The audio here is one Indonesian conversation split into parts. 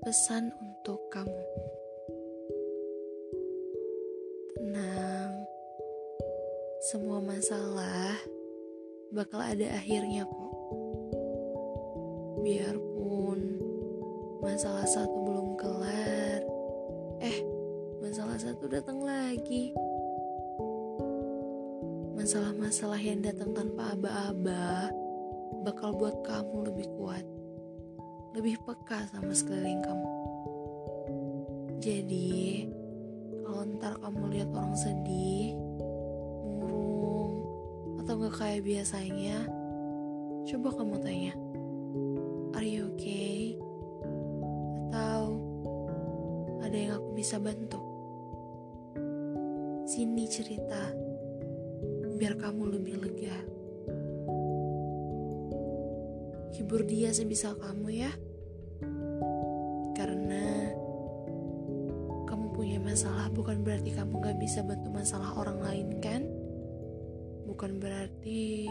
pesan untuk kamu. Tenang, semua masalah bakal ada akhirnya kok. Biarpun masalah satu belum kelar, eh, masalah satu datang lagi. Masalah-masalah yang datang tanpa aba-aba bakal buat kamu lebih kuat lebih peka sama sekeliling kamu. Jadi, kalau ntar kamu lihat orang sedih, murung, atau gak kayak biasanya, coba kamu tanya, Are you okay? Atau ada yang aku bisa bantu? Sini cerita, biar kamu lebih lega hibur dia sebisa kamu ya. Masalah bukan berarti kamu gak bisa bantu masalah orang lain kan? Bukan berarti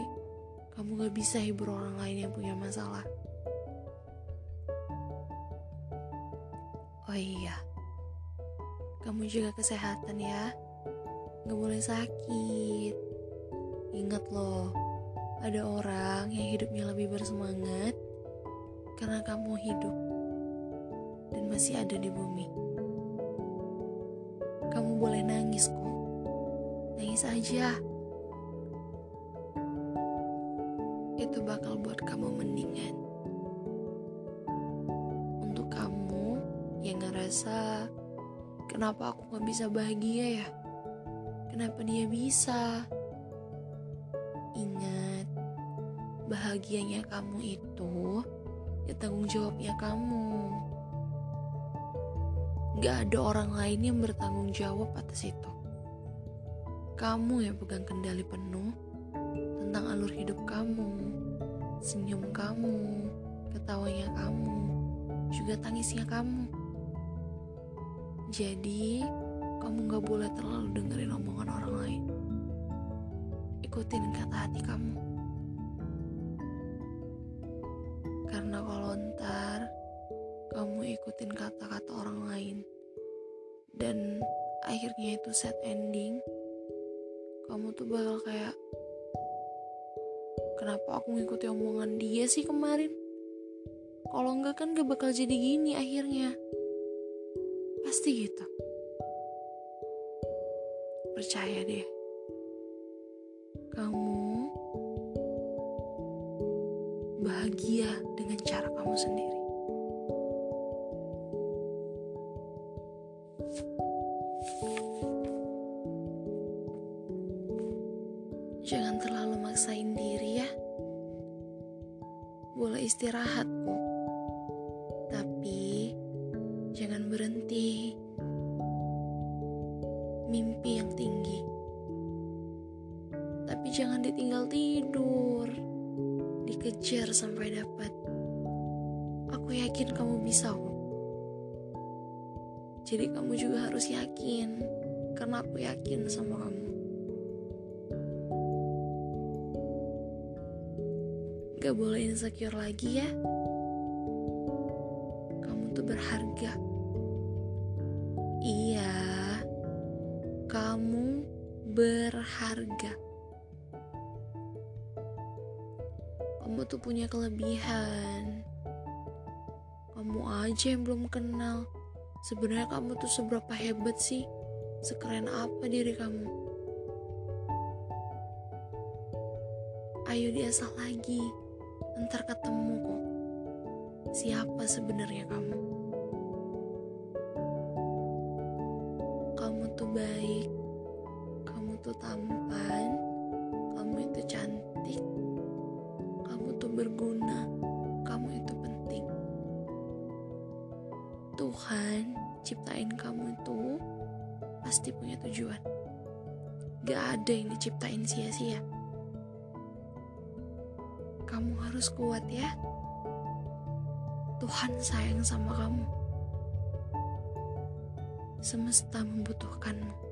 kamu gak bisa hibur orang lain yang punya masalah. Oh iya, kamu juga kesehatan ya. Gak boleh sakit. Ingat loh, ada orang yang hidupnya lebih bersemangat karena kamu hidup dan masih ada di bumi. Boleh nangis kok, nangis aja. Itu bakal buat kamu mendingan. Untuk kamu yang ngerasa kenapa aku gak bisa bahagia ya? Kenapa dia bisa? Ingat, bahagianya kamu itu ya tanggung jawabnya kamu. Gak ada orang lain yang bertanggung jawab atas itu. Kamu yang pegang kendali penuh tentang alur hidup kamu, senyum kamu, ketawanya kamu, juga tangisnya kamu. Jadi, kamu gak boleh terlalu dengerin omongan orang lain. Ikutin kata hati kamu. Karena kalau ntar kamu ikutin kata-kata orang lain dan akhirnya itu sad ending, kamu tuh bakal kayak kenapa aku ngikuti omongan dia sih kemarin? Kalau enggak kan gak bakal jadi gini akhirnya. Pasti gitu. Percaya deh. Kamu bahagia dengan cara kamu sendiri. Jangan terlalu maksain diri ya. Boleh istirahat kok. Tapi jangan berhenti. Mimpi yang tinggi. Tapi jangan ditinggal tidur. Dikejar sampai dapat. Aku yakin kamu bisa kok. Jadi kamu juga harus yakin. Karena aku yakin sama kamu. Gak boleh insecure lagi ya. Kamu tuh berharga. Iya, kamu berharga. Kamu tuh punya kelebihan. Kamu aja yang belum kenal. Sebenarnya kamu tuh seberapa hebat sih? Sekeren apa diri kamu? Ayo diasah lagi. Ntar ketemu kok. Siapa sebenarnya kamu? Kamu tuh baik. Kamu tuh tampan. Kamu itu cantik. Kamu tuh berguna. Kamu itu penting. Tuhan ciptain kamu itu pasti punya tujuan. Gak ada yang diciptain sia-sia. Kamu harus kuat ya. Tuhan sayang sama kamu. Semesta membutuhkanmu.